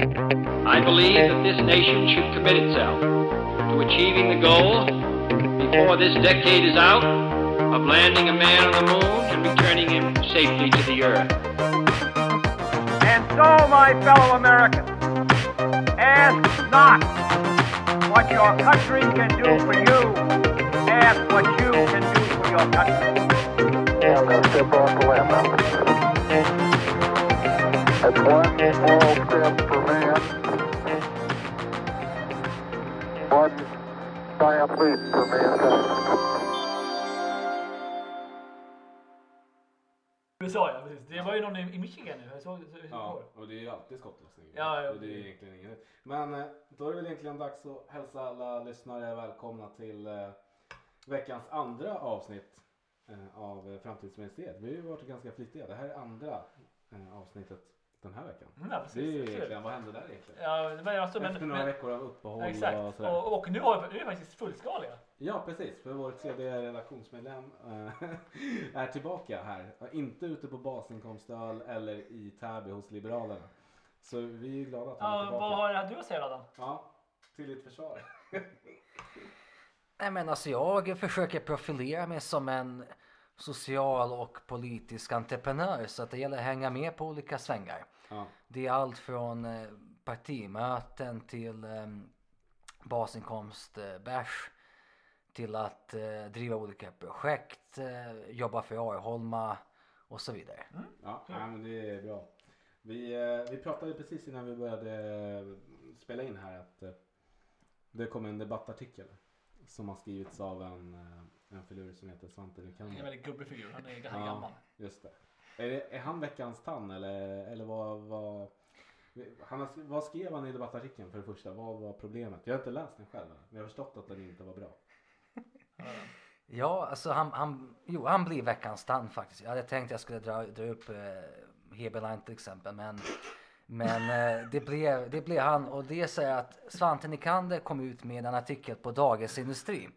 I believe that this nation should commit itself to achieving the goal before this decade is out of landing a man on the moon and returning him safely to the earth. And so, my fellow Americans, ask not what your country can do for you, ask what you can do for your country. Yeah, I'm going to step off the limb. That's USA ja, precis. Det var ju någon i Michigan nu. Jag såg, såg, såg Ja, och det är ju alltid skottlossning. Ja, ja, Och det är egentligen inget. Men eh, då är det väl egentligen dags att hälsa alla lyssnare välkomna till eh, veckans andra avsnitt eh, av Framtidsministeriet. Vi har ju varit ganska flitiga. Det här är andra avsnittet den här veckan. Mm, ja, Det är precis. ju egentligen, vad hände där egentligen? Ja, det var alltså, men, Efter några men, veckor av uppehåll ja, och exakt. sådär. Och, och nu, har, vi- nu är vi faktiskt fullskaliga. Ja precis, för vår tredje redaktionsmedlem eh, är tillbaka här. Inte ute på basinkomstöl eller i Täby hos Liberalerna. Så vi är ju glada att han är Ja, tillbaka. vad har du att säga Adam? Ja, till ditt försvar. Nej men alltså jag försöker profilera mig som en social och politisk entreprenör så att det gäller att hänga med på olika svängar. Ja, Det är allt från eh, partimöten till eh, basinkomst, eh, bärs till att eh, driva olika projekt, eh, jobba för Arholma och så vidare. ja nej, men det är bra. Vi, eh, vi pratade precis innan vi började spela in här att det kom en debattartikel som har skrivits av en, en filur som heter Svante är en väldigt gubbig figur. Han är ganska Ja. gammal. Just det. Är, det, är han veckans tann eller, eller vad, vad, han har, vad skrev han i debattartikeln för det första? Vad var problemet? Jag har inte läst den själv men jag har förstått att den inte var bra. Ja, alltså han, han, jo, han blir veckans tand faktiskt. Jag hade tänkt jag skulle dra, dra upp eh, Heberlein till exempel, men, men eh, det, blev, det blev han och det säger att Svante Nycander kom ut med en artikel på Dagens Industri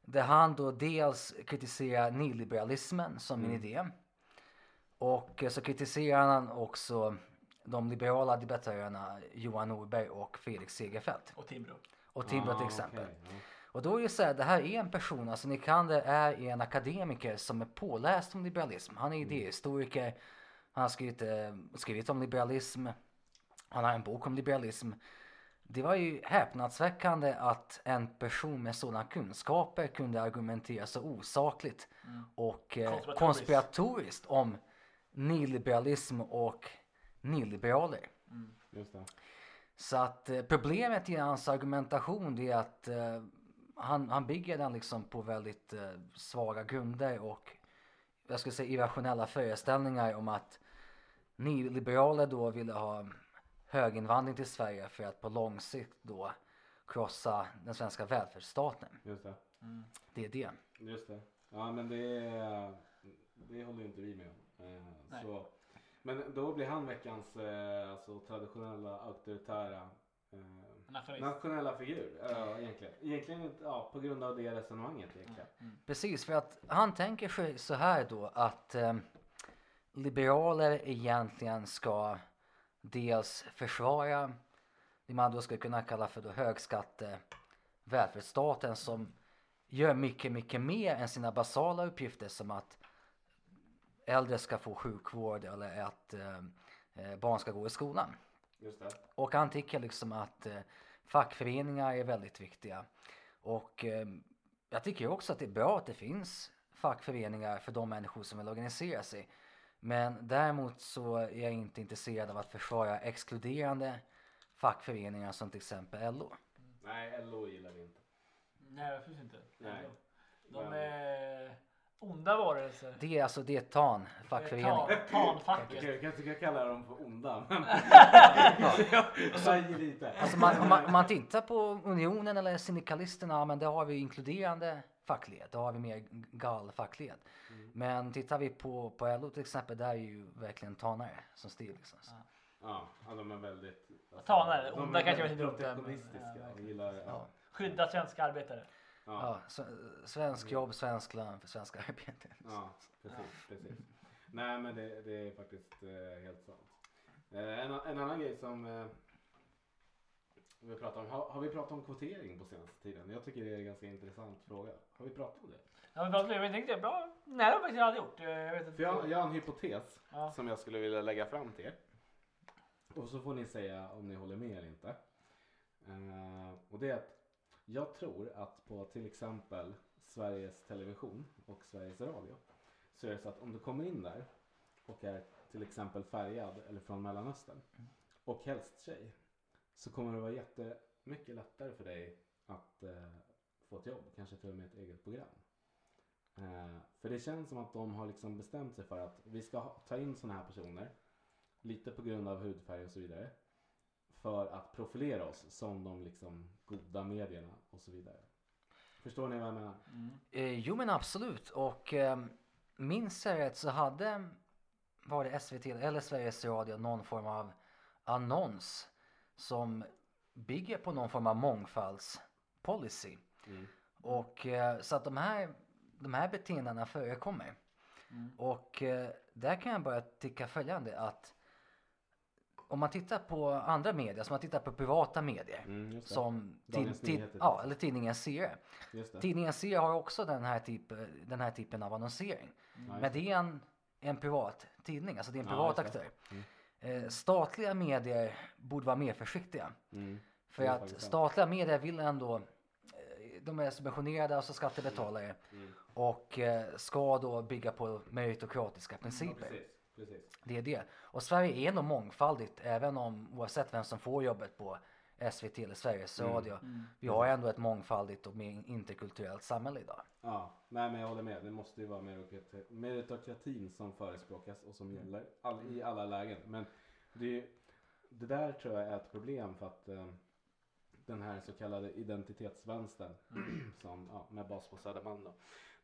där han då dels kritiserar nyliberalismen som en idé och eh, så kritiserar han också de liberala debattörerna Johan Norberg och Felix Segerfeldt Och Timbro. och Timbro till Ah, exempel. okej, ja. Och då är det så här, det här är en person, alltså Nycander är en akademiker som är påläst om liberalism. Han är idéhistoriker, han har skrivit, eh, skrivit om liberalism, han har en bok om liberalism. Det var ju häpnadsväckande att en person med sådana kunskaper kunde argumentera så osakligt och eh, Konspiratoriskt. konspiratoriskt om nyliberalism och nyliberaler. Det. Så att eh, problemet i hans argumentation det är att eh, han, han bygger den liksom på väldigt eh, svaga grunder och jag skulle säga irrationella föreställningar om att nyliberaler då ville ha höginvandring till Sverige för att på lång sikt då krossa den svenska välfärdsstaten. Just det. Det är det. Just det. Ja men det, det håller ju inte vi med om. Eh, Nej. så, men då blir han veckans eh, alltså, traditionella auktoritära eh, Nationalist. nationella figur. Ja, egentligen. Egentligen ja, på grund av det resonemanget egentligen. Precis, för att han tänker sig så här då att eh, liberaler egentligen ska dels försvara det man då skulle kunna kalla för då högskatte välfärdsstaten som gör mycket, mycket mer än sina basala uppgifter som att äldre ska få sjukvård eller att eh, eh, barn ska gå i skolan. Just det. Och han tycker liksom att eh, fackföreningar är väldigt viktiga. Och eh, jag tycker också att det är bra att det finns fackföreningar för de människor som vill organisera sig. Men däremot så är jag inte intresserad av att försvara exkluderande fackföreningar som till exempel LO. Nej, LO gillar vi inte. Nej, absolut inte. Nej. De är onda varelser. Det är alltså det är TAN, fackförening. Tan- Tanfacket. Jag kanske ska kalla dem för onda. Men lite. Alltså man, om, man, om man tittar på Unionen eller syndikalisterna, ja, men där har vi inkluderande fackled. Då har vi mer gal fackled. Men tittar vi på, på LO till exempel, där är ju verkligen tanare som styr liksom. Så. Ja, ja, de är väldigt... Alltså, Tanare, onda är kanske jag vet inte. protektionistiska Ja, gillar... Ja. Ja. Skydda svenska arbetare. Ja. Ja, sve- svensk jobb, svensk lön för svenska arbetare. Ja, precis, precis. Nej men det, det är faktiskt eh, helt sant. Eh, en, en annan grej som, eh, vi pratar om, har, har vi pratat om kvotering på senaste tiden? Jag tycker det är en ganska intressant fråga. Har vi pratat om det? Ja, men pratar vi, jag tänkte bra. Nej, det har jag faktiskt aldrig gjort. Jag vet inte. För jag, jag har en hypotes Ja. som jag skulle vilja lägga fram till er. Och så får ni säga om ni håller med eller inte. Eh, och det är att jag tror att på till exempel Sveriges Television och Sveriges Radio så är det så att om du kommer in där och är till exempel färgad eller från Mellanöstern och helst tjej så kommer det vara jättemycket lättare för dig att eh, få ett jobb, kanske till och med ett eget program. Eh, för det känns som att de har liksom bestämt sig för att vi ska ta in sådana här personer lite på grund av hudfärg och så vidare för att profilera oss som de liksom goda medierna och så vidare. Förstår ni vad jag menar? Eh, jo men absolut och eh, minns jag rätt så hade var det SVT eller Sveriges Radio någon form av annons som bygger på någon form av mångfaldspolicy. Mm. Och eh, så att de här, de här beteendena förekommer. Och eh, där kan jag bara tycka följande att om man tittar på andra medier, som man tittar på privata medier Mm, som Dagens tid, Nyheter. ja, eller tidningen det. Tidningen C har också den här, typ, den här typen av annonsering. Men det är en, en privat tidning, alltså det är en Ja, privat det. aktör. Eh, statliga medier borde vara mer försiktiga. Mm. För att statliga medier vill ändå, eh, de är subventionerade, alltså skattebetalare. Mm. Och eh, ska då bygga på meritokratiska principer. Precis, precis. Det är det. Och Sverige är nog mångfaldigt även om oavsett vem som får jobbet på SVT eller Sveriges Mm. Radio. Vi har ändå ett mångfaldigt och mer interkulturellt samhälle idag. Ja, nej men jag håller med. Det måste ju vara meritokrati- meritokratin som förespråkas och som gäller all, i alla lägen. Men det, det där tror jag är ett problem för att eh, den här så kallade identitetsvänstern som, ja, med bas på Södermalm då.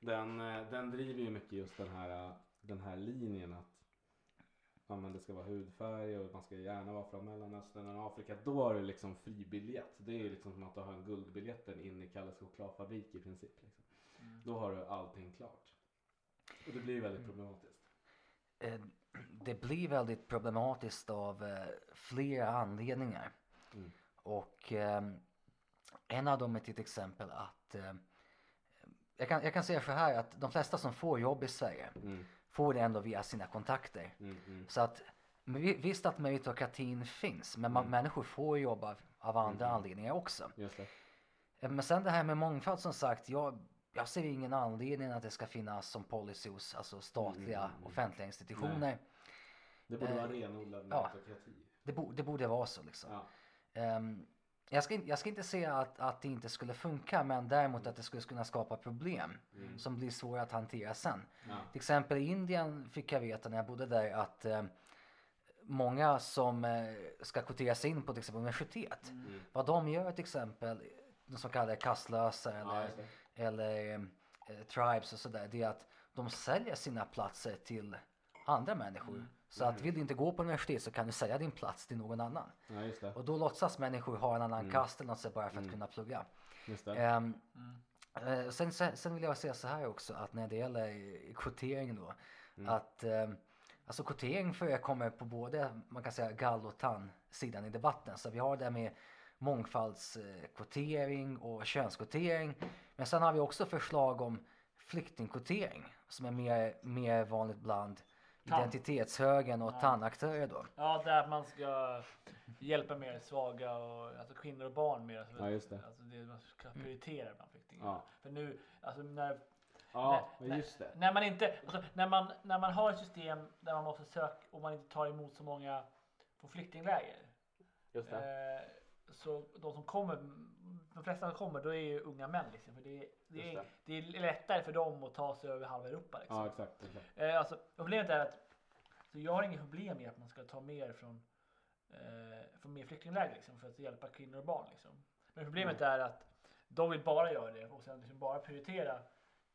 Den, eh, den driver ju mycket just den här, eh, den här linjen att ja, men det ska vara hudfärg och man ska gärna vara från Mellanöstern och Afrika. Då har du liksom fribiljett. Det är ju liksom som att du har en guldbiljetten in i Kalles chokladfabrik i princip. Liksom. Då har du allting klart. Och det blir väldigt problematiskt. Eh, det blir väldigt problematiskt av eh, flera anledningar. Mm. Och eh, en av dem är till exempel att eh, jag, kan, jag kan säga så här att de flesta som får jobb i Sverige Mm, får det ändå via sina kontakter. mm, mm. Så att visst att meritokratin finns men man, Mm. människor får jobb av, andra anledningar också. Eh, Men sen det här med mångfald som sagt, jag, jag ser ingen anledning att det ska finnas som policy hos alltså statliga Mm, mm. offentliga institutioner. Nej. Det borde Eh, vara renodlad ja. meritokrati. Det, bo, det borde vara så liksom. Ja. Ehm, jag, ska, jag ska inte säga att, att det inte skulle funka men däremot att det skulle kunna skapa problem Mm. som blir svåra att hantera sen. Ja. Till exempel i Indien fick jag veta när jag bodde där att eh, många som eh, ska kvoteras in på till exempel universitet, Mm. vad de gör till exempel, de så kallade kastlösa Ja, eller, det. eller eh, tribes och sådär, det är att de säljer sina platser till andra människor. Så att vill du inte gå på universitet så kan du sälja din plats till någon annan. ja, just det. Och då låtsas människor ha en annan Mm. kast eller något sånt bara för att Mm. kunna plugga. Just det. Eh, sen, sen, sen vill jag säga så här också att när det gäller kvotering då. Mm. Att ehm, alltså kvotering förekommer på både man kan säga gall och tann-sidan i debatten. Så vi har det med mångfaldskvotering och könskvotering. Men sen har vi också förslag om flyktingkvotering som är mer, mer vanligt bland Tann. identitetshögern och Ja. tannaktörer då. Ja, där man ska hjälpa mer svaga och alltså kvinnor och barn mer. Alltså, Ja, just det. Alltså det man ska prioritera bland flyktingar. Ja. För nu, alltså när, Ja, Nej, men just det. när man inte, alltså, när man, när man har ett system där man måste söka och man inte tar emot så många på flyktingläger. Just det. Eh, så de som kommer, de flesta som kommer, då är ju unga män liksom. För det, är- det, är, det. det är lättare för dem att ta sig över halva Europa. Liksom. Ja, exakt. exakt. Eh, alltså, problemet är att så jag har inget problem med att man ska ta mer från, eh, från mer flyktingläger liksom, för att hjälpa kvinnor och barn. Liksom. Men problemet är att de vill bara göra det och sen liksom bara prioritera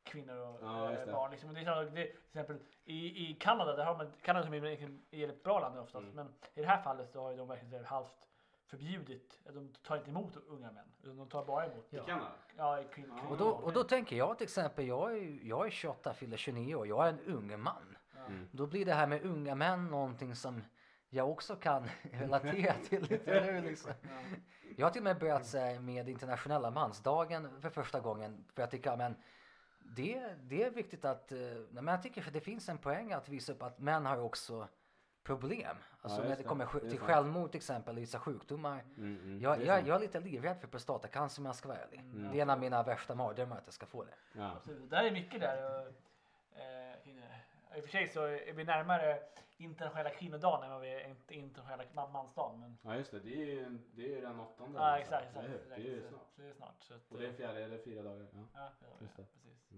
kvinnor och Ja, eh, barn. Liksom. Och det är samma, det, till exempel i, i Kanada, där har man, Kanada som är är ett bra land oftast, Mm. men i det här fallet så har de verkligen halvt förbjudit, att de tar inte emot unga män, utan de tar bara emot I Ja. Kanada? ja, kvin, Ja. kvinnor Och då, och då tänker jag till exempel, jag är, jag är 28, fyller 29 år, jag är en ung man. Mm. Då blir det här med unga män någonting som jag också kan relatera till lite nu liksom. Jag har till och med börjat med internationella mansdagen för första gången för jag tycker men det, det är viktigt att, eh, men jag tycker för det finns en poäng att visa upp att män har också problem. Alltså Ja, när det det. kommer Det är till självmord till exempel, vissa sjukdomar. Mm, mm. Jag, Det är jag, jag är lite livrädd för prostatacancer om jag ska vara ärlig. Mm. Det är en av mina värsta mardrömmar att jag ska få det. Ja. Absolut. Där är mycket där. Och, eh, det. I och för sig så är vi närmare internationella kvinnodagen än vad vi är int- internationella man- mansdagen. Men, ja, just det. Det är ju, det är ju den åttonde. ja, exakt. exakt, hur? exakt. Det är ju snart. Så det är snart. Så att, Och det är eh, fjärde eller fyra dagar. Ja. Ja, Just det. precis.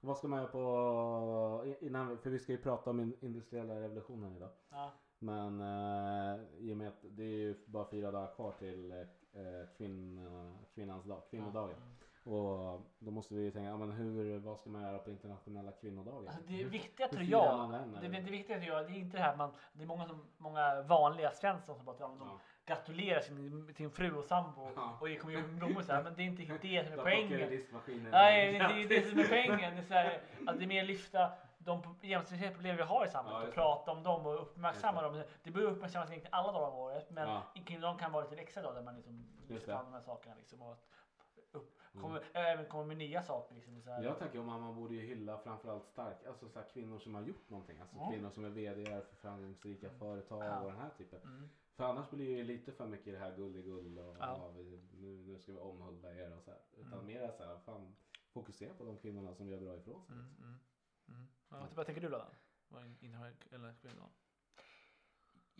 Vad ska man göra på innan, för vi ska ju prata om in, industriella revolutionen idag. Ja. Men eh, i och med att det är ju bara fyra dagar kvar till eh, kvinna, kvinnans dag, kvinnodagen. Mm. Och då måste vi ju tänka, ja, men hur, vad ska man göra på internationella kvinnodagen? Alltså det viktiga tror jag, det, det viktiga tror jag, det är inte det här man, det är många, som, många vanliga svensson som bara ja, de Ja. gratulerar sin, sin fru och sambo Ja. och kommer göra blommor så här, men det är inte det som är poängen. Nej, det, det är det som är poängen. Det är, så här, att det är mer lyfta de pro- jämställdhetsproblem vi har i Ja, samhället just och prata om dem och uppmärksamma dem. Det bör uppmärksammas egentligen alla dagar om året, men Ja. kring dem kan vara lite extra dagar där man liksom lyfter fram de här sakerna. Liksom, och att kommer, även kommer med nya saker. Liksom, så här. Jag tänker om man, borde ju hylla framförallt stark, alltså så här, kvinnor som har gjort någonting. Alltså Ja. kvinnor som är VD för framgångsrika företag Ja. och den här typen. Mm. För annars blir det lite för mycket det här gulligull och Ja. ja. vi, nu, nu ska vi omhulda er och så här. Utan Mm. mer så här, fan fokusera på de kvinnorna som gör bra ifrån sig. Mm, mm, mm. Ja, vad, tänker du då? Vad in- internationell- eller kvinnodagen?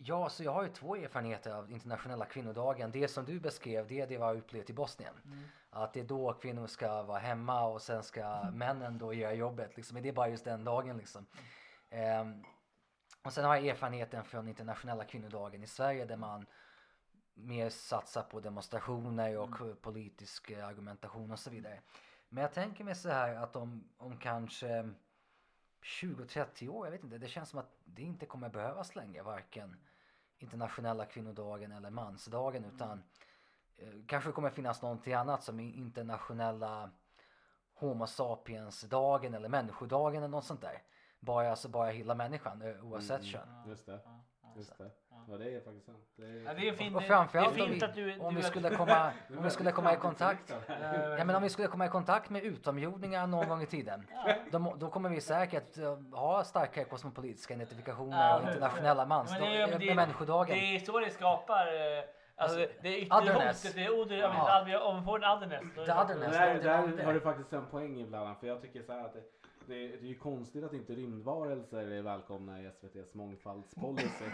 Ja, så jag har ju två erfarenheter av internationella kvinnodagen. Det som du beskrev, det är det har upplevt i Bosnien. Mm. Att det är då kvinnor ska vara hemma och sen ska männen då göra jobbet. Liksom. Men det är bara just den dagen liksom. Ehm, och sen har jag erfarenheten från internationella kvinnodagen i Sverige där man mer satsar på demonstrationer och politisk eh, argumentation och så vidare. Men jag tänker mig så här att om, om kanske 20-30 år, jag vet inte, det känns som att det inte kommer behövas längre varken internationella kvinnodagen eller mansdagen utan eh, kanske kommer finnas någonting annat som internationella Homo sapiens-dagen eller människodagen eller något sånt där. Bara, alltså bara hela människan eh, oavsett Mm. kön. Just det. Just det. Ja det är faktiskt sant. Det är, Ja, det är fint. Och framförallt det är om fint vi, att du, om vi skulle komma, om vi skulle komma i kontakt framtidsinriktat. Ja men om vi skulle komma i kontakt med utomjordingar någon gång i tiden. Då, då kommer vi säkert eh, ha starkare kosmopolitiska identifikationer Ja, och internationella Ja, mans, men det, är- det, människodagen. det är så det skapar eh, Alltså, Alltså, det är yttre hotet, det är Ja. ja. om vi får en otherness. The. Där, där har du faktiskt en poäng ibland. För jag tycker så här att det, det, det är ju konstigt att inte rymdvarelser är välkomna i SVTs mångfaldspolicy.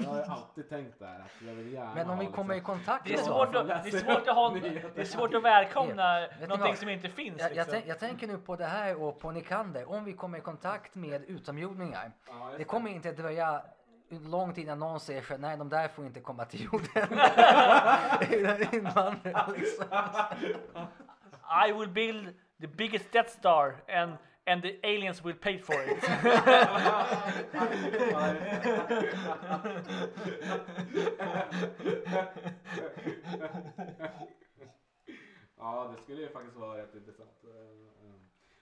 jag har ju alltid tänkt där att jag vill gärna Men om vi kommer i liksom, kontakt Det är, med svårt att, det, är svårt att ha, det är svårt att välkomna Vet ni någonting vad? som inte finns. Jag, jag, liksom. jag tänker nu på det här och på Nikander. Om vi kommer i kontakt med utomjordingar. Ja, just Det kommer inte dröja lång tid innan någon säger så, nej de där får inte komma till jorden. Invandrare liksom. I will build the biggest Death Star and, and the aliens will pay for it. Ja, det skulle ju faktiskt vara rätt intressant.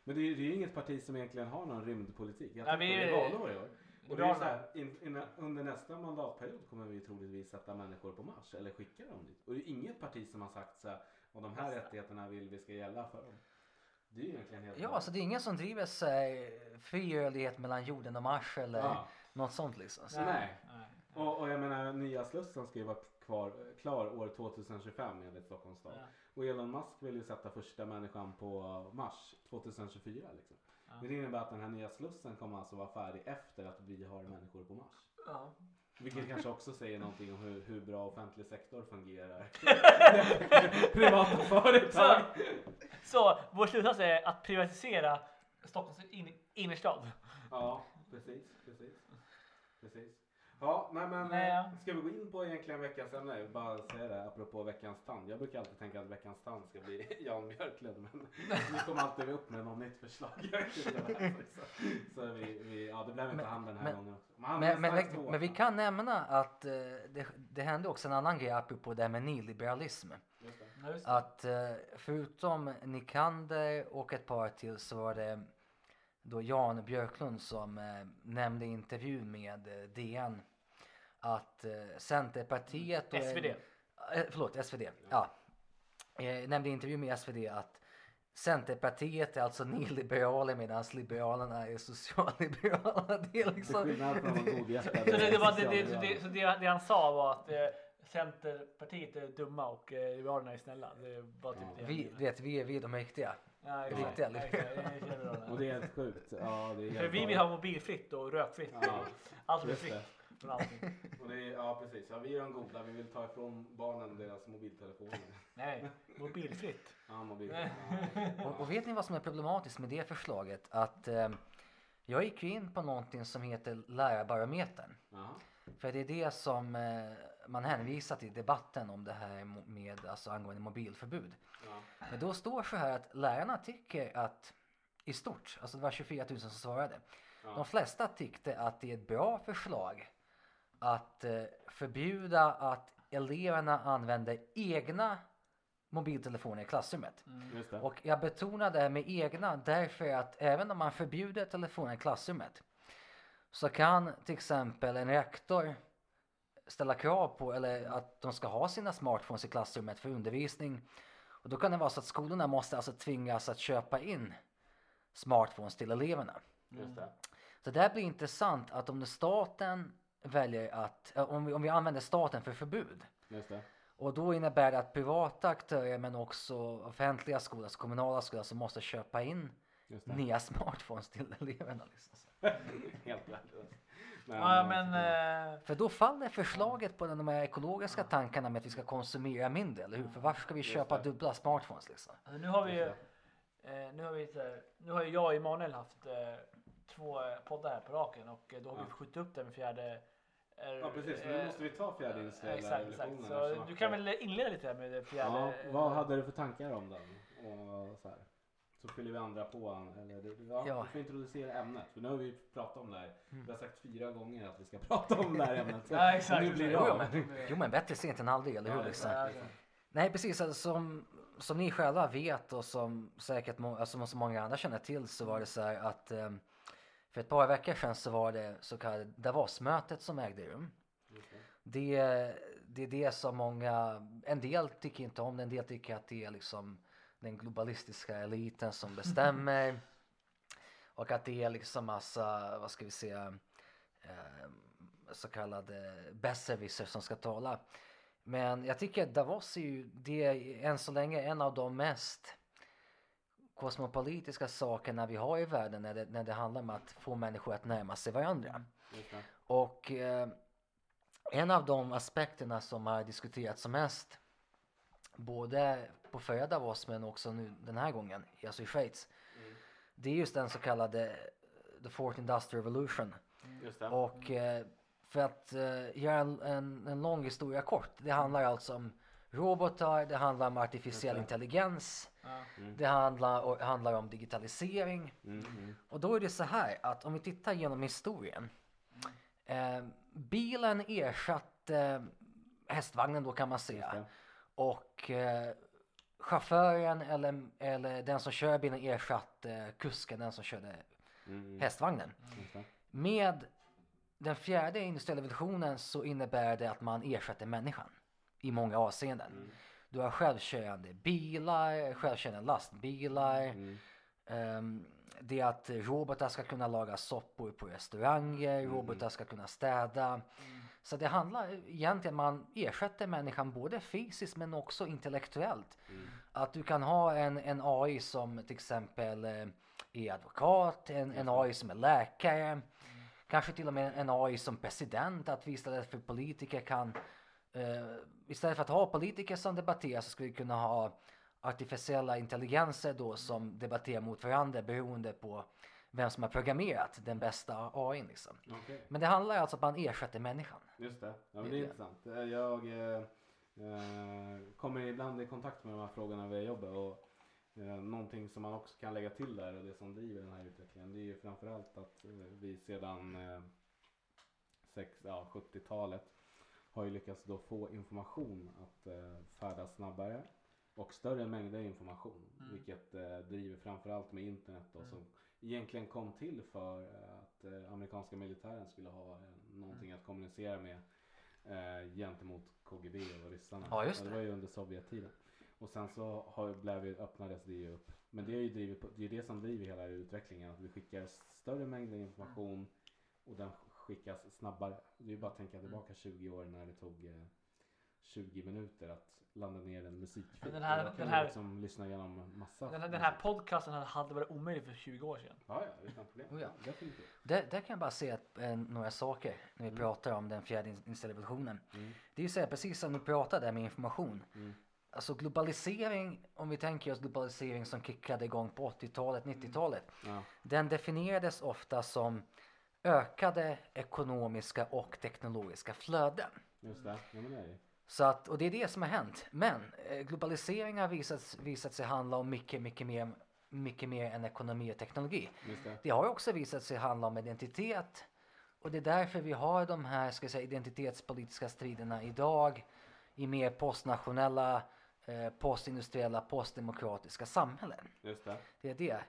Men det är ju inget parti som egentligen har någon rymdpolitik. Jag Nej, vi- det är valår i år. Och det är så här, in, in, under nästa mandatperiod kommer vi troligtvis sätta människor på Mars eller skicka dem dit. Och det är inget parti som har sagt så här, och de här rättigheterna vill vi ska gälla för dem. Det är ju egentligen helt Ja, så det är ingen som driver sig fri rörlighet mellan jorden och Mars eller Ja. något sånt liksom. Så, Nej. Nej. Och, och jag menar, nya Slussen ska ju vara kvar, klar år 2025 enligt Stockholms stad. Ja. Och Elon Musk vill ju sätta första människan på Mars 2024 liksom. Ja. Men det innebär att den här nya Slussen kommer alltså vara färdig efter att vi har människor på Mars. Ja. Vilket kanske också säger någonting om hur, hur bra offentlig sektor fungerar. Privata företag. Så vår slutsats är att privatisera Stockholms in, innerstad. Ja, precis, precis. Precis. Ja, nej men Nej, eh, ska vi gå in på egentligen veckans ämne? Jag vill bara säga det apropå veckans tand. Jag brukar alltid tänka att veckans tand ska bli Jan Björklund men vi kommer alltid upp med något nytt förslag. Så så vi, vi, ja det blev inte Men- han den här men- gången också. Men, han Men, men, men, vi kan nämna att eh, det, det hände också en annan grej apropå det här med nyliberalism. Just det. Ja, just det. Att eh, förutom Nikander och ett par till så var det då Jan Björklund som eh, nämnde i intervjun med eh, DN att eh, Centerpartiet och SvD. Eh, förlåt, SvD. Ja. Eh, nämnde i intervju med SvD att Centerpartiet är alltså nyliberaler medan Liberalerna är socialliberaler. Det är liksom... det, så det, han sa var att eh, Centerpartiet är dumma och eh, Liberalerna är snälla. Det var typ det. Vi, vet, vi är vi de riktiga. ja, riktiga är Liberalerna. Och det är helt sjukt. Ja, det är För helt vi vill ha mobilfritt och rökfritt. Ja, Allt är just fritt det. Från allting. Och det är, ja precis, ja, vi är de goda, vi vill ta ifrån barnen deras mobiltelefoner. Nej, mobilfritt. Ja, mobil. Ja. Och, och vet ni vad som är problematiskt med det förslaget? Att eh, jag gick ju in på någonting som heter lärarbarometern. Jaha. För det är det som eh, man hänvisar till i debatten om det här med alltså angående mobilförbud. Ja. Men då står så här att lärarna tycker att i stort, alltså det var 24 000 som svarade. De Ja. flesta tyckte att det är ett bra förslag att eh, förbjuda att eleverna använder egna mobiltelefoner i klassrummet. Just det. Och jag betonar det här med egna därför att även om man förbjuder telefoner i klassrummet så kan till exempel en rektor ställa krav på eller att de ska ha sina smartphones i klassrummet för undervisning. Och då kan det vara så att skolorna måste alltså tvingas att köpa in smartphones till eleverna. Just det. Så det här blir intressant att om staten väljer att, eh, om vi, om vi använder staten för förbud Just det. och då innebär det att privata aktörer men också offentliga skolor, alltså kommunala skolor som måste köpa in Just det. nya smartphones till eleverna. Liksom. Helt värdelöst. Men, Ja, men... Eh, För då faller förslaget på den- de här ekologiska tankarna med att vi ska konsumera mindre, eller hur? För varför ska vi köpa dubbla smartphones liksom? alltså, nu har vi ju... Eh, nu har vi nu har jag och Emanuel haft eh, två eh, poddar här på raken och eh, då har Ja. vi skjutit upp den fjärde. Eh, Ja precis, nu måste vi ta fjärde inställda Exakt, exakt. revolutionen. Så eftersom du kan väl inleda lite med det fjärde. Ja, vad hade du för tankar om den? Och så, här. så fyller vi andra på. Eller, ja, Ja. Du får introducera ämnet. För nu har vi pratat om det här. Mm. Vi har sagt fyra gånger att vi ska prata om det här ämnet. Så Ja, exakt. Nu blir det Jo, men, jo men bättre sent än aldrig, eller hur? Ja, Liksom? exakt. Ja. Nej precis, alltså, som, som ni själva vet och som säkert må, alltså, som många andra känner till så var det så här att eh, för ett par veckor sedan så var det så kallade Davos-mötet som ägde rum. Just det. Det, det är det som många, en del tycker inte om det, en del tycker att det är liksom den globalistiska eliten som bestämmer. och att det är liksom massa, vad ska vi säga, eh, så kallade besserwisser som ska tala. Men jag tycker att Davos är ju, det är än så länge en av de mest kosmopolitiska sakerna vi har i världen när det, när det handlar om att få människor att närma sig varandra. Det. Och eh, en av de aspekterna som har diskuterats som mest både på förra Davos men också nu den här gången, alltså i Schweiz. Mm. Det är just den så kallade eh, The Fourth Industrial Revolution. Det. Och eh, för att eh, göra en, en, en lång historia kort. Det handlar alltså om robotar, det handlar om artificiell intelligens, Ja. det handlar, och, handlar om digitalisering. Mm, mm. Och då är det så här att om vi tittar genom historien. Eh, bilen ersatte hästvagnen då kan man säga. Och eh, chauffören eller, eller den som kör bilen ersatte kusken, den som körde Mm, mm. hästvagnen. Med den fjärde industriella revolutionen så innebär det att man ersätter människan i många avseenden. Mm. Du har självkörande bilar, självkörande lastbilar. Mm. Ehm, det är att robotar ska kunna laga soppor på restauranger, Mm. robotar ska kunna städa. Så det handlar egentligen, man ersätter människan både fysiskt men också intellektuellt. Mm. Att du kan ha en, en AI som till exempel eh, är advokat, en, en AI som är läkare, kanske till och med en AI som president. Att vi istället för politiker kan, eh, istället för att ha politiker som debatterar så skulle vi kunna ha artificiella intelligenser då som debatterar mot varandra beroende på vem som har programmerat den bästa AI liksom. Okej. Men det handlar alltså om att man ersätter människan. Just det. Ja, Det är intressant. Eh, Jag eh, eh, kommer ibland i kontakt med de här frågorna via jobbet och eh, någonting som man också kan lägga till där och det som driver den här utvecklingen det är ju framförallt att eh, vi sedan eh, sex, ja, 70-talet har ju lyckats då få information att eh, färdas snabbare och större mängder information Mm. vilket eh, driver framförallt med internet då, Mm. som egentligen kom till för att eh, amerikanska militären skulle ha eh, någonting Mm. att kommunicera med eh, gentemot KGB och ryssarna. Ja, just det. det. var ju under Sovjettiden. Och sen så har, blev öppnades det ju upp. Men det är ju drivit det är det som driver hela utvecklingen. Att vi skickar större mängder information och den skickas snabbare. Det är ju bara att tänka tillbaka 20 år när det tog eh, 20 minuter att ladda ner en musikfil. Den här- den här- liksom lyssna igenom massa Den, här- den här podcasten hade varit omöjlig för 20 år sedan. Ja, ja, utan problem. Oh, ja. Definitivt. Där, där kan jag bara se att, eh, några saker när vi Mm. pratar om den fjärde in- industriella revolutionen. Mm. Det är ju så här, precis som du pratade med information. Mm. Alltså globalisering, om vi tänker oss globalisering som kickade igång på 80-talet, 90-talet. Ja. Den definierades ofta som ökade ekonomiska och teknologiska flöden. Just det. Ja, men det är det. Så att, och det är det som har hänt. Men eh, globalisering har visat, visat sig handla om mycket, mycket mer, mycket mer än ekonomi och teknologi. Just det. Det har också visat sig handla om identitet. Och det är därför vi har de här ska säga, identitetspolitiska striderna idag i mer postnationella, eh, postindustriella, postdemokratiska samhällen. Just det. Det är det.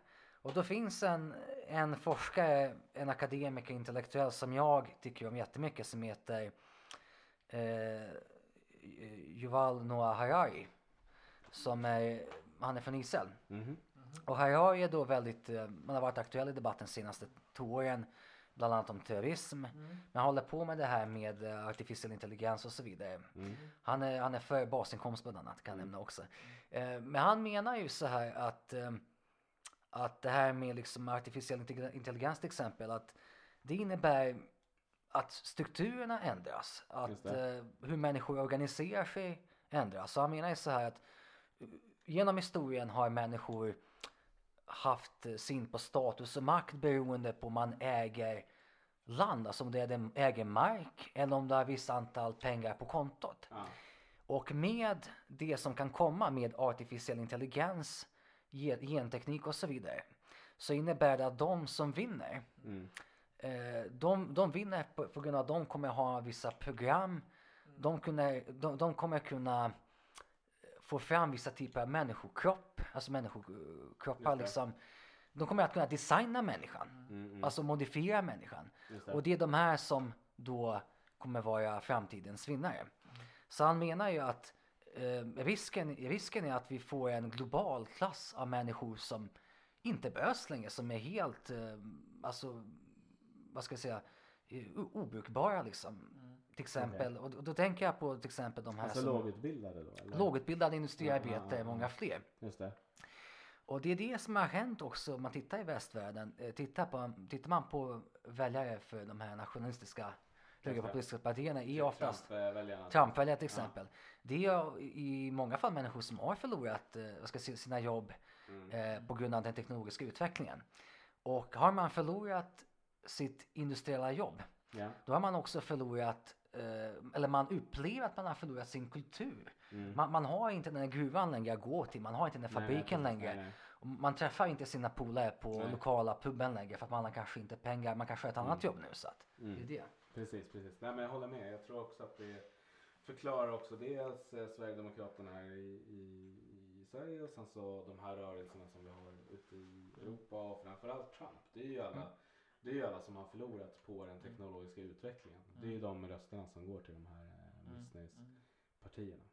Och då finns en, en forskare, en akademiker, intellektuell som jag tycker om jättemycket som heter eh, Yuval Noah Harari. Som är, han är från Israel. Mhm. Och Harari är då väldigt, eh, man har varit aktuell i debatten de senaste två åren. Bland annat om terrorism. Men han håller på med det här med eh, artificiell intelligens och så vidare. Mm. Han är, han är för basinkomst bland annat kan jag nämna också. Eh, men han menar ju så här att, eh, att det här med liksom artificiell intelligen- intelligens till exempel att det innebär att strukturerna ändras. Att eh, hur människor organiserar sig ändras. Så han menar ju så här att eh, genom historien har människor haft eh, sin på status och makt beroende på om man äger land, alltså om det är den äger mark eller om det har visst antal pengar på kontot. Ja. Och med det som kan komma med artificiell intelligens, ge- genteknik och så vidare så innebär det att de som vinner Mm. eh, de, de vinner på, på grund av att de kommer ha vissa program. De, kunna, de, de kommer kunna få fram vissa typer av människokropp, alltså människokroppar liksom. De kommer att kunna designa människan, Mm, mm. alltså modifiera människan. Det. Och det är de här som då kommer vara framtidens vinnare. Så han menar ju att eh, risken, risken är att vi får en global klass av människor som inte behövs längre, som är helt, eh, alltså, vad ska jag säga, obrukbara liksom. Till exempel, och, och då tänker jag på till exempel de här Alltså som lågutbildade då? Eller? lågutbildade industriarbetare, ja. många fler. Just det. Och det är det som har hänt också om man tittar i västvärlden. Eh, Tittar, på, tittar man på väljare för de här nationalistiska högerpopulistiska partierna är oftast Trump-väljarna. Till exempel. Det är i många fall människor som har förlorat eh, vad ska säga, sina jobb Mm. eh, på grund av den teknologiska utvecklingen. Och har man förlorat sitt industriella jobb Ja. då har man också förlorat eh, eller man upplever att man har förlorat sin kultur. Mm. Man, man har inte den här gruvan längre att gå till, man har inte den Nej, fabriken precis. längre. Nej, nej. Man träffar inte sina polare på Nej. lokala puben längre för att man har kanske inte pengar, man kanske har ett annat jobb nu så att Mm. det är det. Precis, precis. Nej, men jag håller med. Jag tror också att det förklarar också dels eh, Sverigedemokraterna här i, i, i Sverige och sen så de här rörelserna som vi har ute i Europa och framförallt Trump. Det är ju alla, det är ju alla som har förlorat på den teknologiska utvecklingen. Det är ju de rösterna som går till de här eh, missnöjespartierna.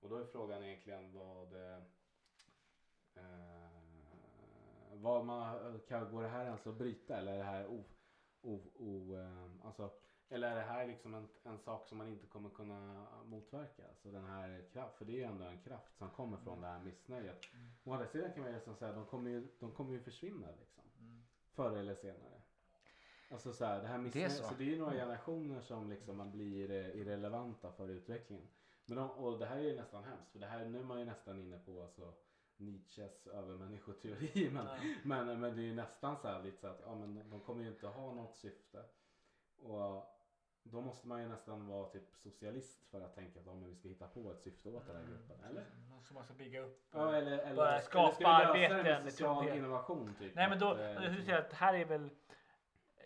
Och då är frågan egentligen vad eh, eh, vad man, kan, går det här ens att bryta eller är det här o, o, o, eh, alltså, eller är det här liksom en, en sak som man inte kommer kunna motverka? Alltså den här kraft, för det är ju ändå en kraft som kommer från det här missnöjet. Å andra sidan kan man ju nästan säga att de kommer ju, de kommer ju försvinna liksom. Förr eller senare. Alltså så här, det här missnöjet, så. så. det är ju några generationer som liksom man blir eh, irrelevanta för utvecklingen. Men de, och det här är ju nästan hemskt för det här, nu är man ju nästan inne på alltså Nietzsches övermänniskoteori men, men, men det är ju nästan så här lite så att ja, men de kommer ju inte ha något syfte. Och då måste man ju nästan vara typ socialist för att tänka att men vi ska hitta på ett syfte åt den här gruppen. Eller? Så man ska bygga upp. Ja, eller, eller, Börja skapa arbeten med social innovation typ? Nej men då, Att, eh, liksom- säga att här är väl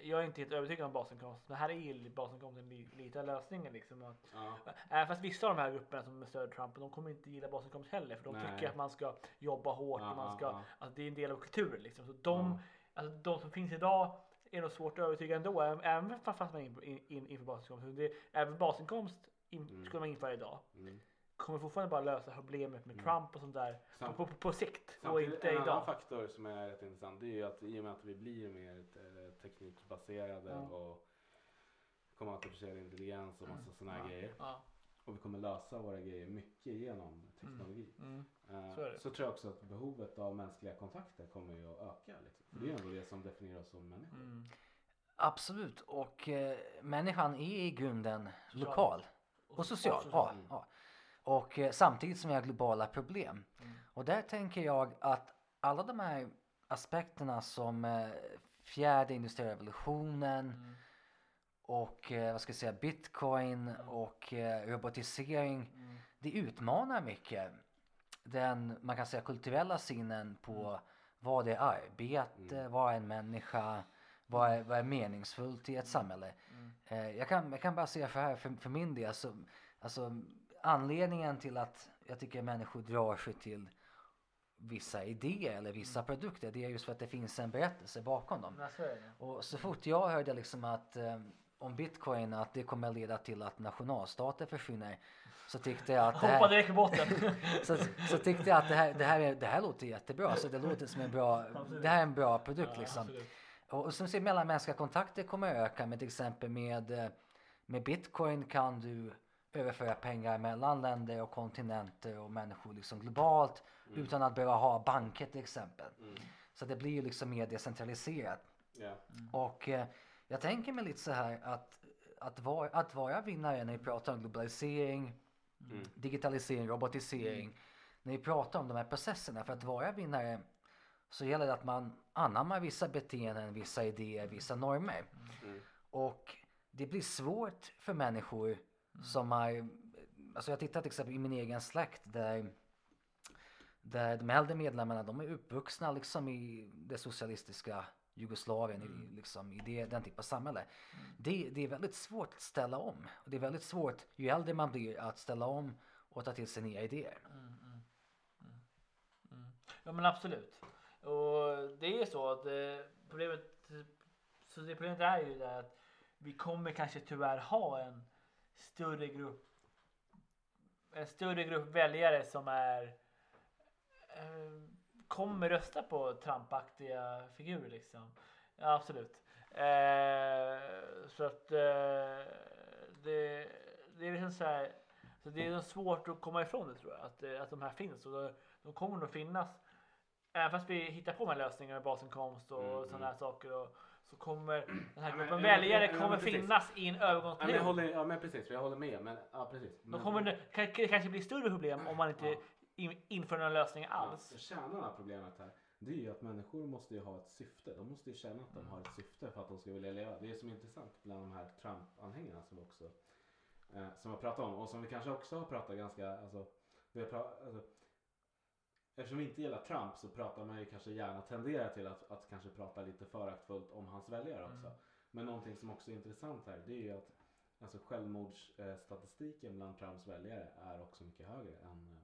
jag är inte helt övertygad om basinkomst. Men här är ju basinkomsten li- lite av lösningen liksom. Att, Ja. Även fast vissa av de här grupperna som stöder Trump, de kommer inte gilla basinkomst heller. För de Nej. tycker att man ska jobba hårt Ja, och man ska, ja. att det är en del av kulturen liksom. Så de, Ja. alltså, de som finns idag är nog svårt att övertyga ändå. Även fast man är in, in, in, inför basinkomst. Det, även basinkomst in, Mm. skulle man införa idag Mm. kommer fortfarande bara lösa problemet med Mm. Trump och sånt där på, Samt- på, på sikt och inte en annan idag. faktor som är rätt intressant det är ju att i och med att vi blir mer eh, teknikbaserade Ja. och kommer artificiell intelligens och massa sådana här Ja. grejer. Ja. Och vi kommer lösa våra grejer mycket genom teknologi. Mm. Eh, Så är det. så tror jag också att behovet av mänskliga kontakter kommer ju att öka. Liksom. För det är ju ändå det som definierar oss som människor. Mm. Absolut. Och eh, människan är i grunden lokal och social. Ja, Mm. ja. Och eh, samtidigt som vi har globala problem. Mm. Och där tänker jag att alla de här aspekterna som eh, fjärde industriella revolutionen Mm. Och eh, vad ska jag säga, bitcoin och eh, robotisering. Mm. Det utmanar mycket den, man kan säga kulturella synen på vad är arbete, Mm. vad är en människa, vad är, vad är meningsfullt i ett samhälle. Mm. Eh, jag, kan, jag kan bara säga för här, för, för min del, så, alltså anledningen till att jag tycker människor drar sig till vissa idéer eller vissa produkter, det är just för att det finns en berättelse bakom dem. Men så. Och så fort jag hörde liksom att eh, om bitcoin att det kommer leda till att nationalstater försvinner så tyckte jag att det Hoppa här, direkt i så, så tyckte jag att det här, det här, är, det här låter jättebra. Så det låter som en bra, det här är en bra produkt Ja, liksom. absolut. Och, och som ser mellanmänskliga kontakter kommer att öka med till exempel med, eh, med bitcoin kan du överföra pengar mellan länder och kontinenter och människor liksom globalt utan att behöva ha banker till exempel. Mm. Så det blir ju liksom mer decentraliserat. Ja. Och eh, jag tänker mig lite så här att, att, var, att vara vinnare när vi pratar om globalisering, Mm. digitalisering, robotisering. När vi pratar om de här processerna, för att vara vinnare så gäller det att man anammar vissa beteenden, vissa idéer, vissa normer. Mm. Och det blir svårt för människor som har, alltså jag tittar till exempel i min egen släkt där där de äldre medlemmarna de är uppvuxna liksom i det socialistiska Jugoslavien, i, liksom, i det, den typen av samhälle. Det, det är väldigt svårt att ställa om. Och det är väldigt svårt, ju äldre man blir, att ställa om och ta till sig nya idéer. Ja men absolut. Och det är så att eh, problemet, så det problemet är ju det att vi kommer kanske tyvärr ha en större grupp en större grupp väljare som är eh, kommer rösta på Trumpaktiga figurer liksom. Ja, absolut. Eh, så att eh, det, det är liksom så här. Så det är svårt att komma ifrån det tror jag. Att, eh, att de här finns och de, de kommer nog finnas. Även fast vi hittar på de här lösningarna med basinkomst och Mm, sådana här saker. Och, så kommer den här Ja, men- gruppen ja, väljare ja, ja, kommer precis. finnas i en Ja, men, övergångsperiod. håller, ja men precis, jag håller med. Men, ja, precis. Men, kommer det, kan, kanske blir större problem om man inte Ja. In, inför några lösningar alls. Ja, kärnan av problemet här det är ju att människor måste ju ha ett syfte. De måste ju känna att de har ett syfte för att de ska vilja leva. Det är som är intressant bland de här Trump-anhängarna som vi också eh, som jag pratat om och som vi kanske också har pratat ganska, alltså, vi har pra, alltså Eftersom vi inte gillar Trump så pratar man ju kanske gärna tenderar till att, att kanske prata lite föraktfullt om hans väljare också. Mm. Men någonting som också är intressant här det är ju att alltså självmordsstatistiken bland Trumps väljare är också mycket högre än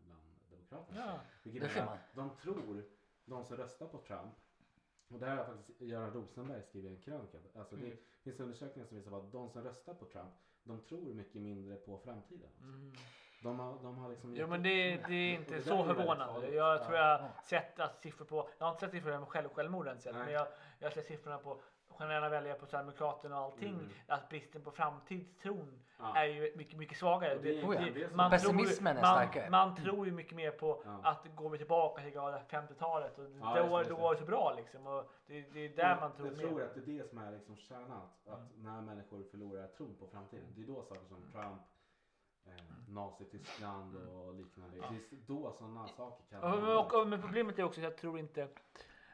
bland Demokraterna. Ja. Vilket Det ser man. de tror, de som röstar på Trump, och det här har faktiskt Göran Rosenberg skrivit i en krönika. Alltså det Mm. finns undersökningar som visar att de som röstar på Trump, de tror mycket mindre på framtiden. Mm. De har, de har liksom Jo men det, det är inte där så förvånande. Jag tror Ja. jag har sett att siffror på, jag har inte sett siffrorna på själv, självmorden sett, men jag, jag har sett siffrorna på generella väljare på Sverigedemokraterna och allting. Mm. Att bristen på framtidstron Ja. är ju mycket, mycket svagare. Och det är Det- egentligen det- man tror Pessimismen är man, starkare. Man tror ju mycket mer på Ja. att går vi tillbaka till glada 50-talet och Ja, då, just då var det så bra liksom. Och det, det är där man tror jag mer. tror att det är det som är liksom kärnan. Att, Mm. när människor förlorar tron på framtiden. Det är då saker som Trump, eh, Nazityskland och liknande. Mm. Ja. Det är då sådana saker kan Ja, hända. och, och, men problemet är också att jag tror inte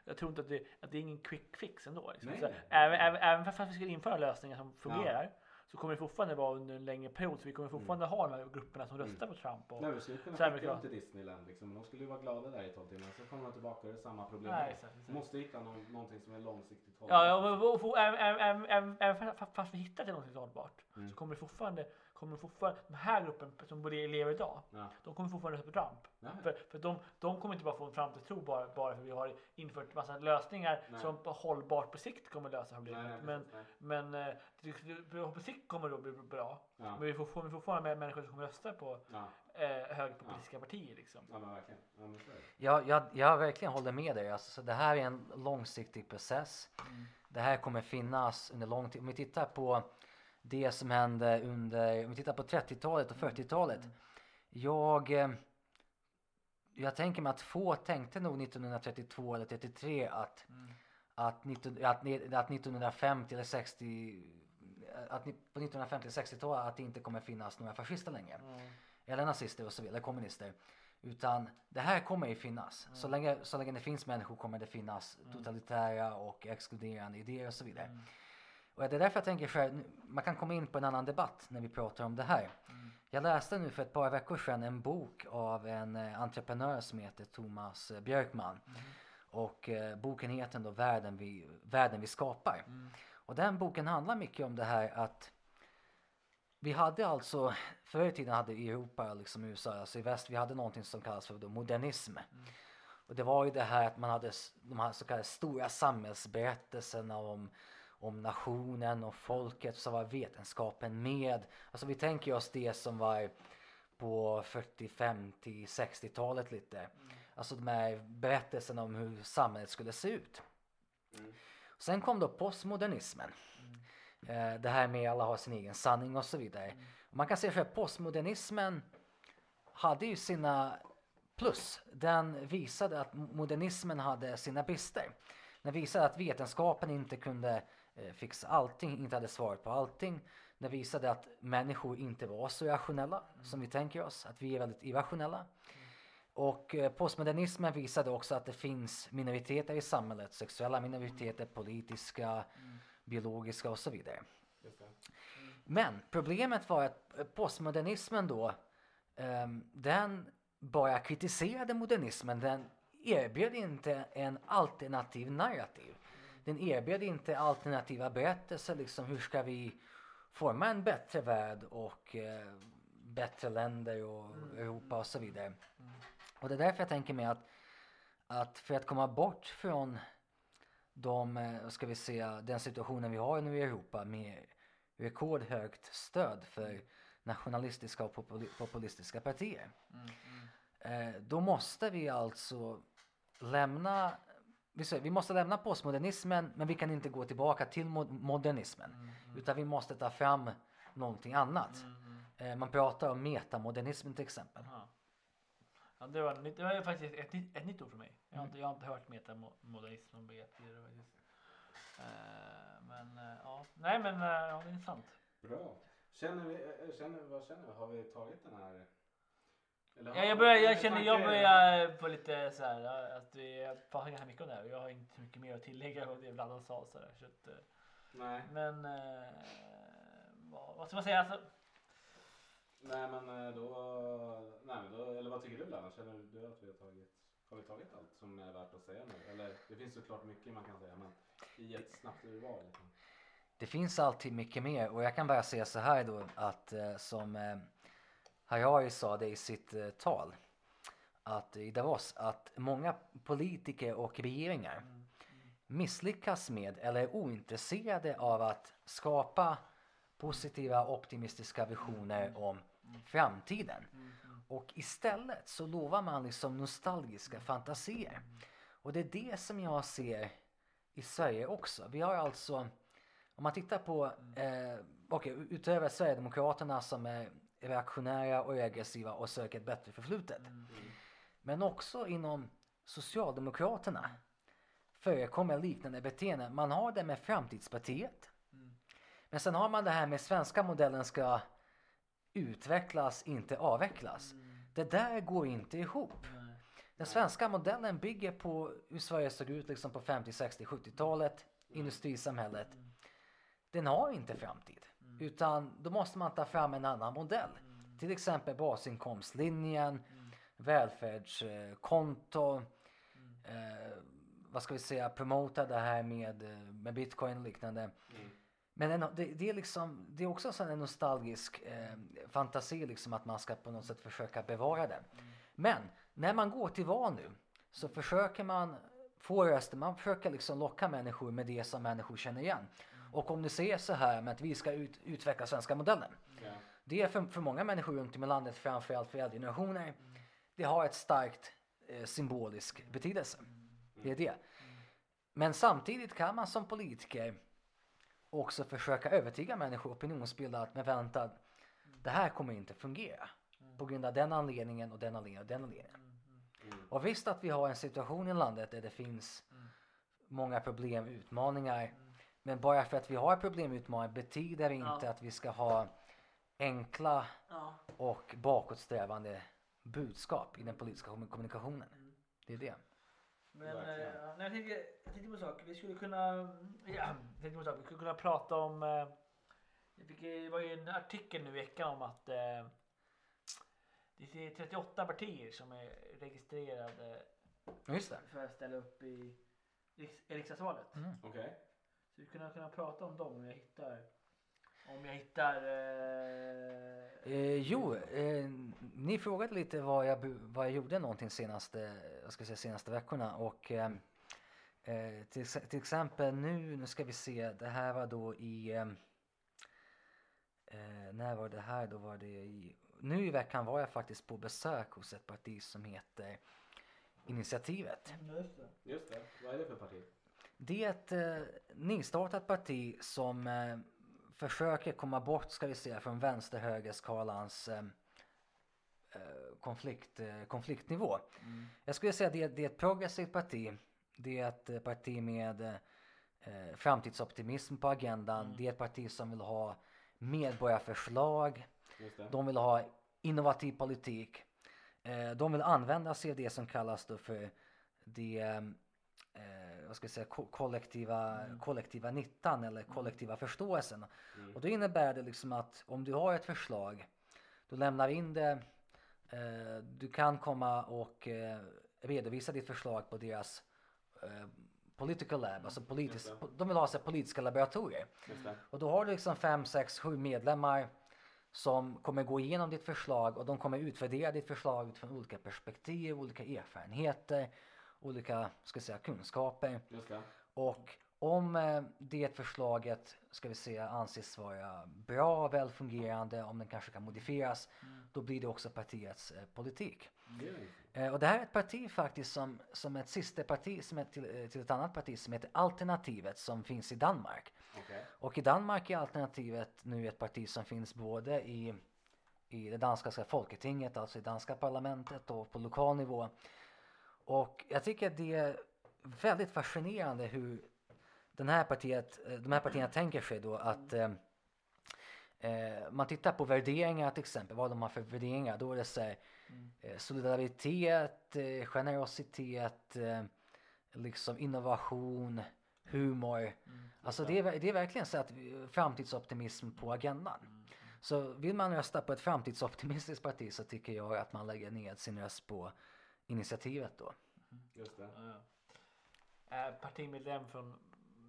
jag tror inte att det, att det är ingen quick fix ändå. Liksom. Nej, så, nej. även, även, även fast vi ska införa lösningar som fungerar så kommer det fortfarande vara under en längre period. Så vi kommer fortfarande ha de här grupperna som röstar på Trump. Och, Nej, vi skulle kunna skicka dem till Disneyland liksom. De skulle ju vara glada där i 12 timmar. Så kommer de tillbaka och det är samma problem. Nej, exakt, exakt. Måste hitta någon, någonting som är långsiktigt Ja, ja, hållbart. och, och, och, även, även, även, även fast- vi hittar till något hållbart Mm. så kommer det fortfarande kommer fortfarande, den här gruppen som borde lever idag, Ja. de kommer fortfarande på Trump. Nej. För, för de, de kommer inte bara få en framtidstro bara, bara för vi har infört massa lösningar Nej. som på hållbart på sikt kommer lösa problemet. Nej, nej, men men eh, det, på sikt kommer det att bli bra. Ja. Men vi får, får fortfarande med människor som kommer rösta på Ja. eh, högerpopulistiska partier. Liksom. ja, men verkligen. Ja, men. Jag, jag, jag verkligen håller med dig. Alltså, så det här är en långsiktig process. Det här kommer finnas under lång tid. Om vi tittar på det som hände under, om vi tittar på 30-talet och 40-talet. Jag, eh, jag tänker mig att få tänkte nog 1932 eller 33 att, att, 19, att, att 1950 eller 60 att på 1950 eller 60-talet att det inte kommer finnas några fascister längre. Eller nazister och så vidare, eller kommunister. Utan det här kommer ju finnas. Så, länge, så länge det finns människor kommer det finnas totalitära och exkluderande idéer och så vidare. Och det är därför jag tänker så här, man kan komma in på en annan debatt när vi pratar om det här. Jag läste nu för ett par veckor sedan en bok av en eh, entreprenör som heter Thomas eh, Björkman. Och eh, boken heter då Världen vi, Världen vi skapar. Och den boken handlar mycket om det här att vi hade alltså, förr i tiden hade i Europa, liksom USA, alltså i väst, vi hade någonting som kallas för modernism. Och det var ju det här att man hade de här så kallade stora samhällsberättelserna om, om nationen och folket, så var vetenskapen med. Alltså vi tänker oss det som var på 40, 50, 60-talet lite. Alltså de här berättelserna om hur samhället skulle se ut. Sen kom då postmodernismen. Eh, det här med alla har sin egen sanning och så vidare. Och man kan säga att postmodernismen hade ju sina plus. Den visade att modernismen hade sina brister. Den visade att vetenskapen inte kunde fixa allting, inte hade svaret på allting. Den visade att människor inte var så rationella som vi tänker oss, att vi är väldigt irrationella. Och eh, postmodernismen visade också att det finns minoriteter i samhället, sexuella minoriteter, politiska, biologiska och så vidare. Det. Men problemet var att eh, postmodernismen då, ehm, den bara kritiserade modernismen. Den erbjöd inte en alternativ narrativ. Den erbjöd inte alternativa berättelser, liksom hur ska vi forma en bättre värld och eh, bättre länder och Europa och så vidare. Och det är därför jag tänker mig att, att för att komma bort från de, eh, ska vi säga, den situationen vi har nu i Europa med rekordhögt stöd för nationalistiska och populi- populistiska partier. Eh, då måste vi alltså lämna vi, säger, vi måste lämna postmodernismen men vi kan inte gå tillbaka till mo- modernismen. Utan vi måste ta fram någonting annat. Eh, man pratar om metamodernismen till exempel. Aha. Ja, det, var, det var faktiskt ett, nytt- ett nytt ord för mig. Jag har inte, jag har inte hört metamodernism som begrepp tidigare faktiskt. Eh, men eh, ja, nej men ja, det är intressant. Bra. Känner vi, känner, vad känner vi? Har vi tagit den här? Ja, jag, börjar, jag känner, jag börjar få lite så här att vi pratar ganska mycket om det här och jag har inte så mycket mer att tillägga av det Vladan sa så där. Så att, eh, Nej. men eh, vad, vad ska man säga? Alltså, Nej men eh, då, nej men då, eller vad tycker du Lennart? Känner du att vi har tagit, har vi tagit allt som är värt att säga nu? Eller det finns såklart mycket man kan säga men i ett snabbt urval. Liksom. Det finns alltid mycket mer och jag kan bara säga så här då att eh, som eh, Harari sa det i sitt eh, tal att i Davos att många politiker och regeringar misslyckas med eller är ointresserade av att skapa positiva optimistiska visioner om framtiden. Och istället så lovar man liksom nostalgiska fantasier. Och det är det som jag ser i Sverige också. Vi har alltså, om man tittar på, eh, okej utöver Sverigedemokraterna som är reaktionära och aggressiva och söker ett bättre förflutet. Men också inom Socialdemokraterna förekommer liknande beteenden. Man har det med Framtidspartiet. Men sen har man det här med svenska modellen ska utvecklas, inte avvecklas. Det där går inte ihop. Den svenska modellen bygger på hur Sverige såg ut liksom på 50, 60, 70-talet, industrisamhället. Den har inte framtid. Utan då måste man ta fram en annan modell. Till exempel basinkomstlinjen, välfärdskonto, eh, vad ska vi säga, promota det här med, eh, med bitcoin och liknande. Men en, det, det, är liksom, det är också en nostalgisk eh, fantasi liksom att man ska på något sätt försöka bevara det. Men när man går till val nu så försöker man få röster, man försöker liksom locka människor med det som människor känner igen. Och om du ser så här med att vi ska ut, utveckla svenska modellen. Ja. Det är för, för många människor runt om i landet, framförallt för äldre generationer, det har ett starkt eh, symbolisk betydelse. Det är det. Men samtidigt kan man som politiker också försöka övertyga människor, opinionsbilda att men vänta, det här kommer inte fungera. På grund av den anledningen och den anledningen och den anledningen. Och visst att vi har en situation i landet där det finns många problem, utmaningar. Men bara för att vi har problem, utmaningar betyder inte Ja. att vi ska ha enkla Ja. och bakåtsträvande budskap i den politiska kommu- kommunikationen. Det är det. Men eh, jag, tänker, jag tänkte på en sak. Vi skulle kunna, ja, jag tänkte på sak. Vi skulle kunna prata om. Eh, jag fick, det var ju en artikel nu i veckan om att eh, det är 38 partier som är registrerade Just det. för att ställa upp i, riks, riksdagsvalet. Mm. Okej. Så vi kunna kunna prata om dem om jag hittar. Om jag hittar. Eh, Eh, jo, eh, ni frågade lite vad jag, vad jag gjorde någonting senaste, jag ska säga senaste veckorna och eh, eh, till, till exempel nu, nu ska vi se, det här var då i, eh, eh, när var det här? Då var det i, nu i veckan var jag faktiskt på besök hos ett parti som heter Initiativet. just det. Just det. Vad är det för parti? Det är ett eh, nystartat parti som eh, försöker komma bort, ska vi säga, från vänster-höger-skalans eh, eh, konflikt, eh, konfliktnivå. Jag skulle säga att det, det är ett progressivt parti. Det är ett eh, parti med framtidsoptimism på agendan. Det är ett parti som vill ha medborgarförslag. De vill ha innovativ politik. De vill använda sig av det som kallas då för det vad ska jag säga, ko- kollektiva, kollektiva nyttan eller kollektiva förståelsen. Och då innebär det liksom att om du har ett förslag, då lämnar in det, eh, du kan komma och eh, redovisa ditt förslag på deras eh, political lab, alltså politisk, Just det. de vill ha här, politiska laboratorier. Och då har du liksom fem, sex, sju medlemmar som kommer gå igenom ditt förslag och de kommer utvärdera ditt förslag utifrån olika perspektiv, olika erfarenheter, olika ska säga, kunskaper. Och om eh, det förslaget ska vi säga anses vara bra, välfungerande, om den kanske kan modifieras, då blir det också partiets eh, politik. Eh, och det här är ett parti faktiskt som, som ett systerparti som är till, eh, till ett annat parti som heter Alternativet som finns i Danmark. Okej. Och i Danmark är alternativet nu ett parti som finns både i, i det danska folketinget, alltså i danska parlamentet och på lokal nivå. Och jag tycker att det är väldigt fascinerande hur den här partiet, eh, de här partierna tänker sig då att eh, eh, man tittar på värderingar till exempel, vad de har för värderingar. Då är det så här, eh, solidaritet, eh, generositet, eh, liksom innovation, humor. Alltså det är, det är verkligen så att framtidsoptimism på agendan. Så vill man rösta på ett framtidsoptimistiskt parti så tycker jag att man lägger ner sin röst på initiativet då. Just det. Ja, ja. Eh, partimedlem från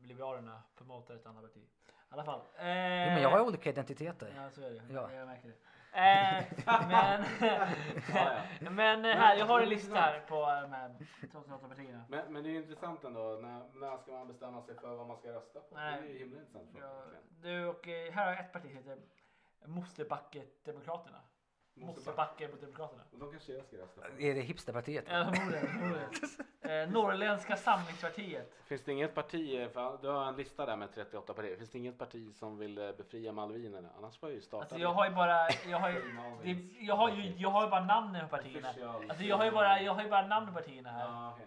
Liberalerna promotar ett annat parti. I alla fall. Eh, Jo, men jag har olika identiteter. Ja, så är det. Ja. Jag märker det. Eh, men, ja. men eh, här, jag har en lista här på de här 28 partierna. Men, men det är ju intressant ändå. När, när ska man bestämma sig för vad man ska rösta på? Nej. Det är ju himla intressant. Ja, du och eh, här har jag ett parti som heter Mosebacke-demokraterna. Mosebacke mot Demokraterna. De kanske jag ska rösta på. Är det hipsterpartiet? Ja, förmodligen. Eh, Norrländska samlingspartiet. Finns det inget parti, för du har en lista där med 38 partier. Finns det inget parti som vill eh, befria malvinerna? Annars får jag ju starta. Alltså jag har ju bara, jag har ju, det, jag har ju, jag har ju bara namnen på partierna. Alltså jag har ju bara, jag har ju bara namn på partierna här. Ja, okej.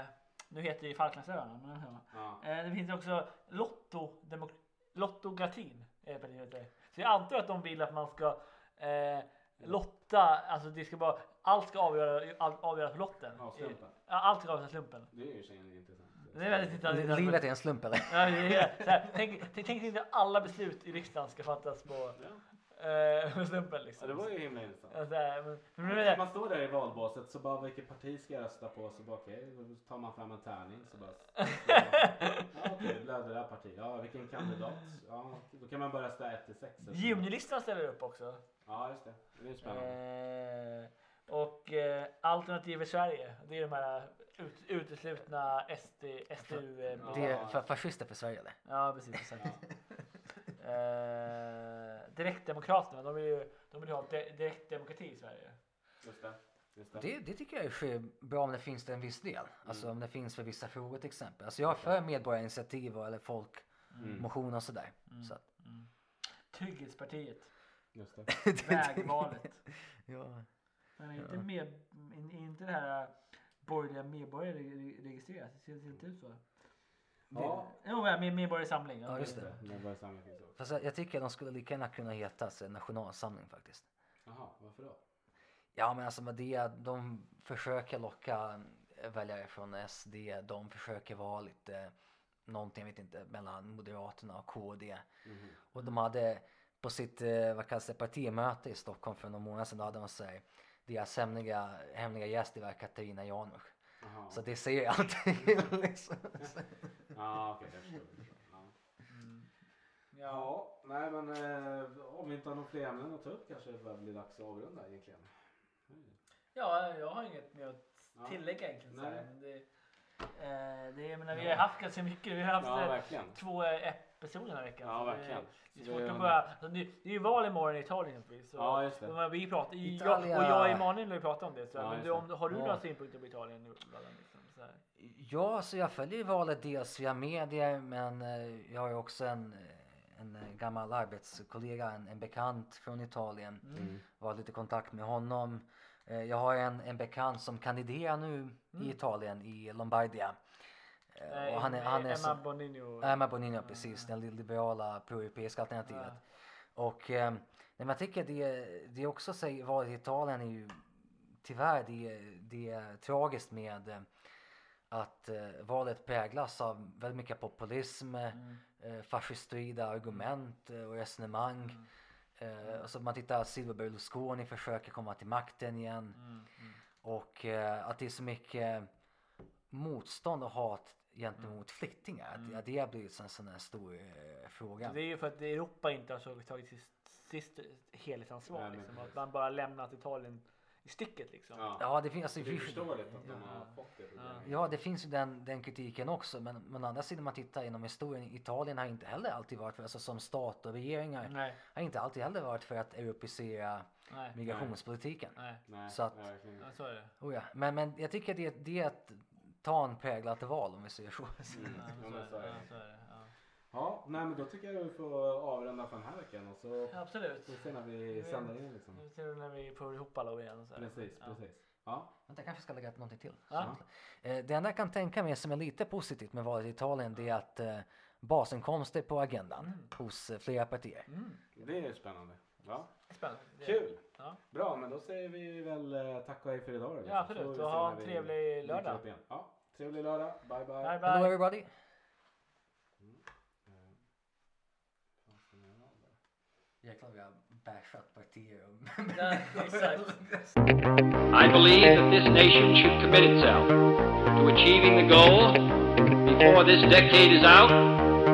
Eh, nu heter det ju Falklandsöarna. Men, Ja. eh, det finns också Lotto, heter. Så jag antar att de vill att man ska eh, lotta, alltså det ska bara, allt ska avgöra, all, avgöras på lotten. Ja, slumpen. Ja, allt ska avgöras av slumpen. Det är ju intressant. Det är väldigt intressant. Li- Livet är en slump eller? Ja, det är, så här, tänk, tänk, tänk inte alla beslut i riksdagen ska fattas på, Eh, med snubben Ja, liksom. det var ju himla intressant. Ja, så här, men, men, men, men, Man står där i valbåset så bara vilket parti ska jag rösta på? Så bara okej, då tar man fram en tärning så bara. Ja okej, det blev det där partiet. Ja vilken kandidat? Ja, då kan man bara rösta 1 till 6. Junilistan ställer upp också. Ja just det, det är spännande. Eh, och eh, Alternativ Sverige. Det är de här ut, uteslutna SD, SDU. Eh, Ja. Det är fa- fascister för Sverige eller? Ja, precis. Exakt. Eh, Direktdemokraterna, de vill ju de vill ha di- direktdemokrati i Sverige. Just det. Just det. Det, det tycker jag är bra om det finns till en viss del. Alltså om det finns för vissa frågor till exempel. Alltså jag är för medborgarinitiativ och- eller folkmotion och sådär. Så att, Trygghetspartiet, Just det. vägvalet. ja. Men är inte, med, är inte det här borgerliga medborgare re- registrerat? Det ser inte ut så. Ja. Jo, med Medborgarsamling. Ja, just det. Medborgarsamling finns också. Fast jag, jag tycker de skulle lika gärna kunna heta nationalsamling faktiskt. Jaha, varför då? Ja men alltså med det, de försöker locka väljare från SD. De försöker vara lite någonting, jag vet inte, mellan Moderaterna och KD. Mhm. Och de hade på sitt eh, vad kallas det, partimöte i Stockholm för några månader sedan, då hade de så här, deras hemliga, hemliga gäst det var Katarina Janouch. Så det säger allting liksom. Ja okej, jag förstår. jag förstår. Ja. Ja, nej men eh, om vi inte har några fler ämnen att ta upp kanske det börjar bli dags att avrunda egentligen. Ja, jag har inget mer att Ja. tillägga egentligen. så här, Nej. Men det, eh, det, jag menar, vi har haft ganska mycket. Vi har haft Ja, eh, två eh, episoder den här veckan. Ja, så det- verkligen. Det är svårt det- att börja. Alltså, det, det är ju val imorgon i Italien så- Ja, just det. och Vi pratar, jag, och jag och Emanuel har ju pratat om det. Så, Ja, men du, om, har du Ja. några synpunkter på Italien? Liksom, så här? Ja, så jag följer ju valet dels via medier men eh, jag har ju också en, eh, en eh, gammal arbetskollega, en, en bekant från Italien. Mm. Var lite i kontakt med honom. Jag har en, en bekant som kandiderar nu i Italien i Lombardia. Eh, Nej, och han är, han är Emma så, Bonino. Emma Bonino, precis, det liberala pro-europeiska alternativet. Och eh, men jag tycker det, det är också så, valet i Italien är ju tyvärr det, det är tragiskt med eh, att eh, valet präglas av väldigt mycket populism, Mm. eh, fascistoida argument eh, och resonemang. Eh, alltså man tittar Silvio Berlusconi försöker komma till makten igen Mm, och eh, att det är så mycket motstånd och hat gentemot flyktingar. Att, att det har blivit en sån här stor eh, fråga. Det är ju för att Europa inte har så- tagit sitt, sitt helhetsansvar. Nej, men liksom, att man bara lämnat Italien i sticket. Liksom. Ja. Ja, det finns alltså, Det är förståeligt att de har fått det problemet. Ja, det finns ju den, den kritiken också. Men, men å andra sidan om man tittar inom historien. Italien har inte heller alltid varit för, alltså som stat och regeringar. Nej, Har inte alltid heller varit för att europeisera migrationspolitiken. nej. Nej, Så att-. Ja, så är det. Oh ja. men, men jag tycker det, det är ett tanpräglat val om vi säger så. Mm. Ja, men så är det. Ja, så är det. Ja. Ja, nej men då tycker jag vi får avrunda för den här veckan och så Absolut. får vi se när vi sänder in liksom. Nu ser när vi får ihop alla igen. Så. Precis, Ja. precis. Ja, Vänta, jag kanske ska lägga till någonting till. Ja. Eh, det enda jag kan tänka mig som är lite positivt med valet i Italien det är att eh, basinkomster är på agendan hos eh, flera partier. Mm. det är spännande. Ja, Spännande. Det- kul! Ja. Bra, men då säger vi väl eh, tack och hej för idag. liksom. Ja, absolut. Och ha en trevlig lördag. upp igen. Ja, trevlig lördag. Bye bye. Bye Hello bye. everybody! Jäklar vi har bashat partier och. I believe that this nation should commit itself to achieving the goal before this decade is out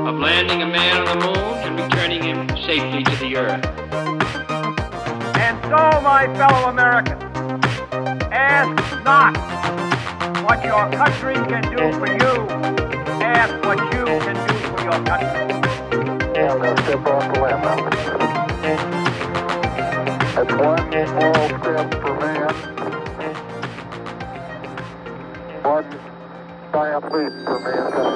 of landing a man on the moon and returning him safely to the earth. And so, my fellow Americans, ask not what your country can do for you, ask what you can do for your country. Yeah, that's the bottom. That's one small step for man, one giant leap for mankind.